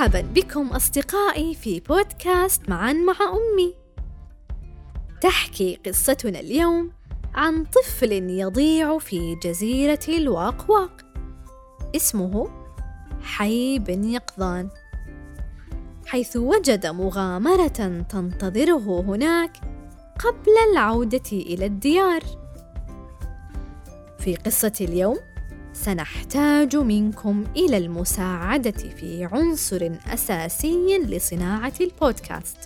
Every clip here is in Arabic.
مرحبا بكم أصدقائي في بودكاست معا مع أمي. تحكي قصتنا اليوم عن طفل يضيع في جزيرة الواقواق. اسمه حي بن يقظان. حيث وجد مغامرة تنتظره هناك قبل العودة إلى الديار. في قصة اليوم سنحتاج منكم إلى المساعدة في عنصر أساسي لصناعة البودكاست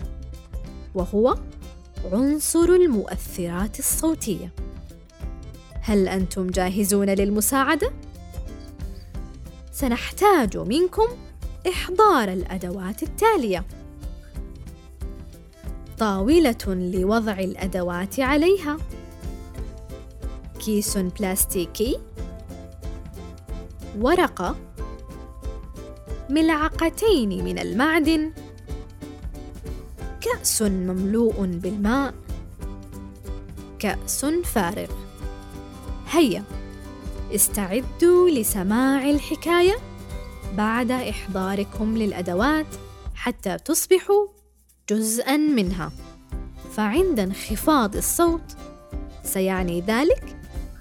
وهو عنصر المؤثرات الصوتية. هل أنتم جاهزون للمساعدة؟ سنحتاج منكم إحضار الأدوات التالية. طاولة لوضع الأدوات عليها. كيس بلاستيكي. ورقة ملعقتين من المعدن كأس مملوء بالماء كأس فارغ. هيا استعدوا لسماع الحكاية بعد إحضاركم للأدوات حتى تصبحوا جزءا منها. فعند انخفاض الصوت سيعني ذلك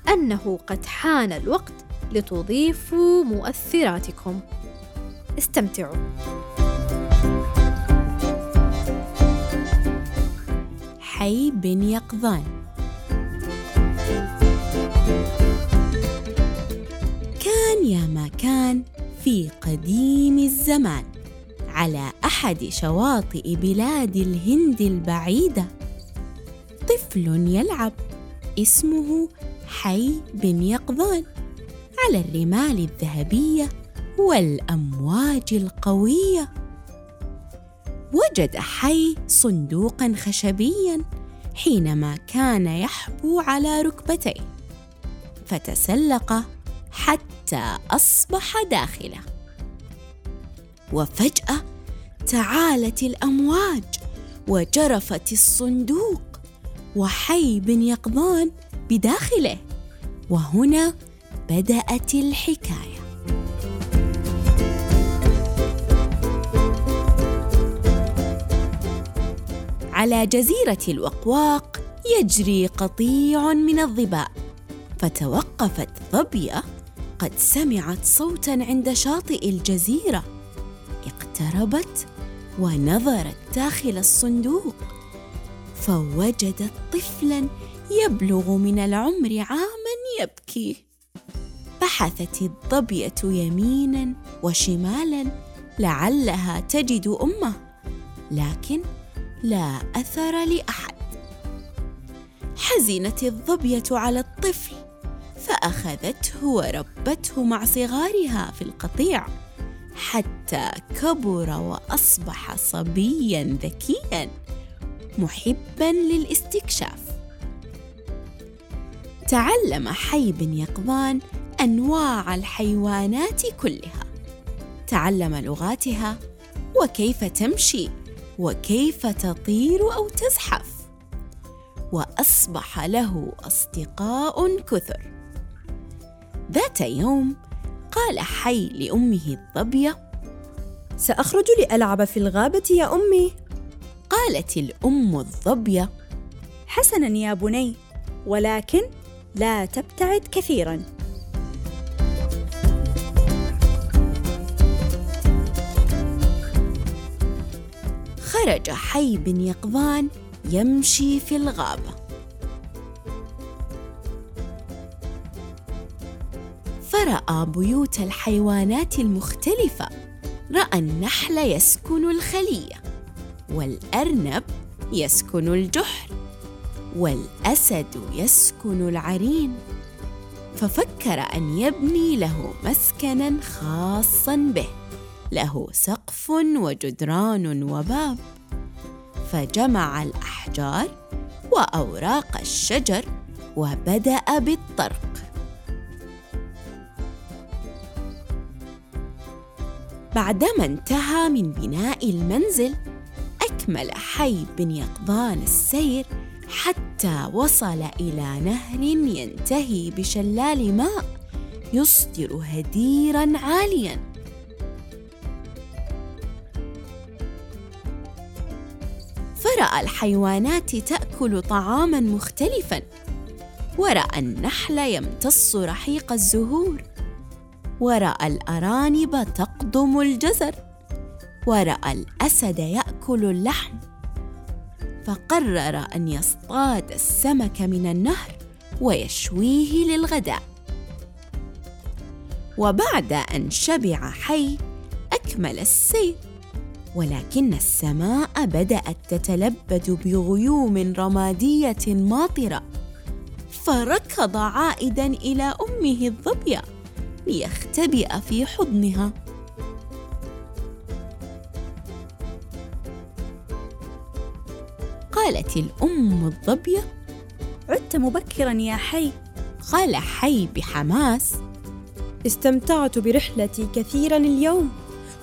أنه قد حان الوقت لتضيفوا مؤثراتكم. استمتعوا. حي بن يقظان. كان يا ما كان في قديم الزمان على أحد شواطئ بلاد الهند البعيدة. طفل يلعب اسمه حي بن يقظان. على الرمال الذهبية والأمواج القوية. وجد حي صندوقا خشبيا حينما كان يحبو على ركبتيه فتسلق حتى أصبح داخله. وفجأة تعالت الأمواج وجرفت الصندوق وحي بن يقظان بداخله. وهنا بدأت الحكاية. على جزيرة الوقواق يجري قطيع من الظباء فتوقفت ظبية قد سمعت صوتا عند شاطئ الجزيرة. اقتربت ونظرت داخل الصندوق فوجدت طفلا يبلغ من العمر عاما يبكي. بحثت الظبيه يمينا وشمالا لعلها تجد أمه لكن لا أثر لأحد. حزنت الظبيه على الطفل فأخذته وربته مع صغارها في القطيع حتى كبر وأصبح صبيا ذكيا محبا للاستكشاف. تعلم حي بن يقظان أنواع الحيوانات كلها. تعلم لغاتها وكيف تمشي وكيف تطير أو تزحف. وأصبح له أصدقاء كثر. ذات يوم قال حي لأمه الظبية سأخرج لألعب في الغابة يا أمي. قالت الأم الظبية حسنا يا بني ولكن لا تبتعد كثيرا. خرج حي بن يقظان يمشي في الغابة. فرأى بيوت الحيوانات المختلفة رأى النحل يسكن الخلية والأرنب يسكن الجحر والأسد يسكن العرين. ففكر أن يبني له مسكنا خاصا به. له سقف وجدران وباب. فجمع الأحجار وأوراق الشجر وبدأ بالطرق. بعدما انتهى من بناء المنزل أكمل حي بن يقظان السير حتى وصل إلى نهر ينتهي بشلال ماء يصدر هديرا عاليا. فرأى الحيوانات تأكل طعاماً مختلفاً ورأى النحل يمتص رحيق الزهور ورأى الأرانب تقضم الجزر ورأى الأسد يأكل اللحم. فقرر أن يصطاد السمك من النهر ويشويه للغداء. وبعد أن شبع حي أكمل السير. ولكن السماء بدأت تتلبد بغيوم رمادية ماطرة فركض عائدا إلى أمه الظبية ليختبئ في حضنها. قالت الأم الظبية عدت مبكرا يا حي. قال حي بحماس استمتعت برحلتي كثيرا اليوم.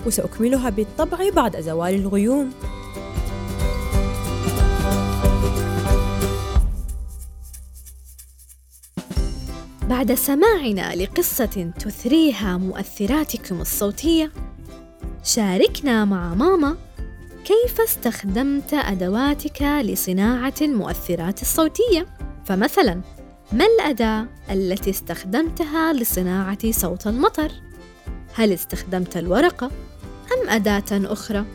وسأكملها بالطبع بعد زوال الغيوم. بعد سماعنا لقصة تثريها مؤثراتكم الصوتية شاركنا مع ماما كيف استخدمت أدواتك لصناعة المؤثرات الصوتية. فمثلا ما الأداة التي استخدمتها لصناعة صوت المطر؟ هل استخدمت الورقة؟ أداة أخرى؟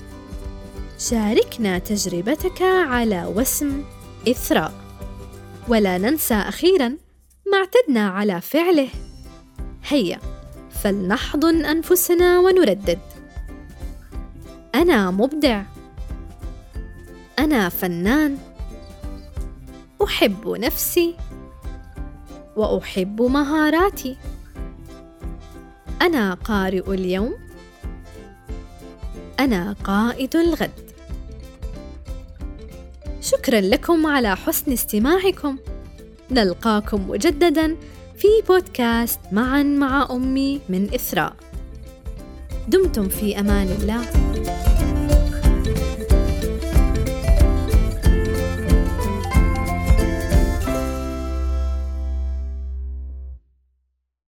شاركنا تجربتك على وسم إثراء. ولا ننسى أخيراً ما اعتدنا على فعله. هيا فلنحضن أنفسنا ونردد. أنا مبدع. أنا فنان. أحب نفسي. وأحب مهاراتي. أنا قارئ اليوم. أنا قائد الغد. شكرا لكم على حسن استماعكم. نلقاكم مجددا في بودكاست معا مع أمي من إثراء. دمتم في أمان الله.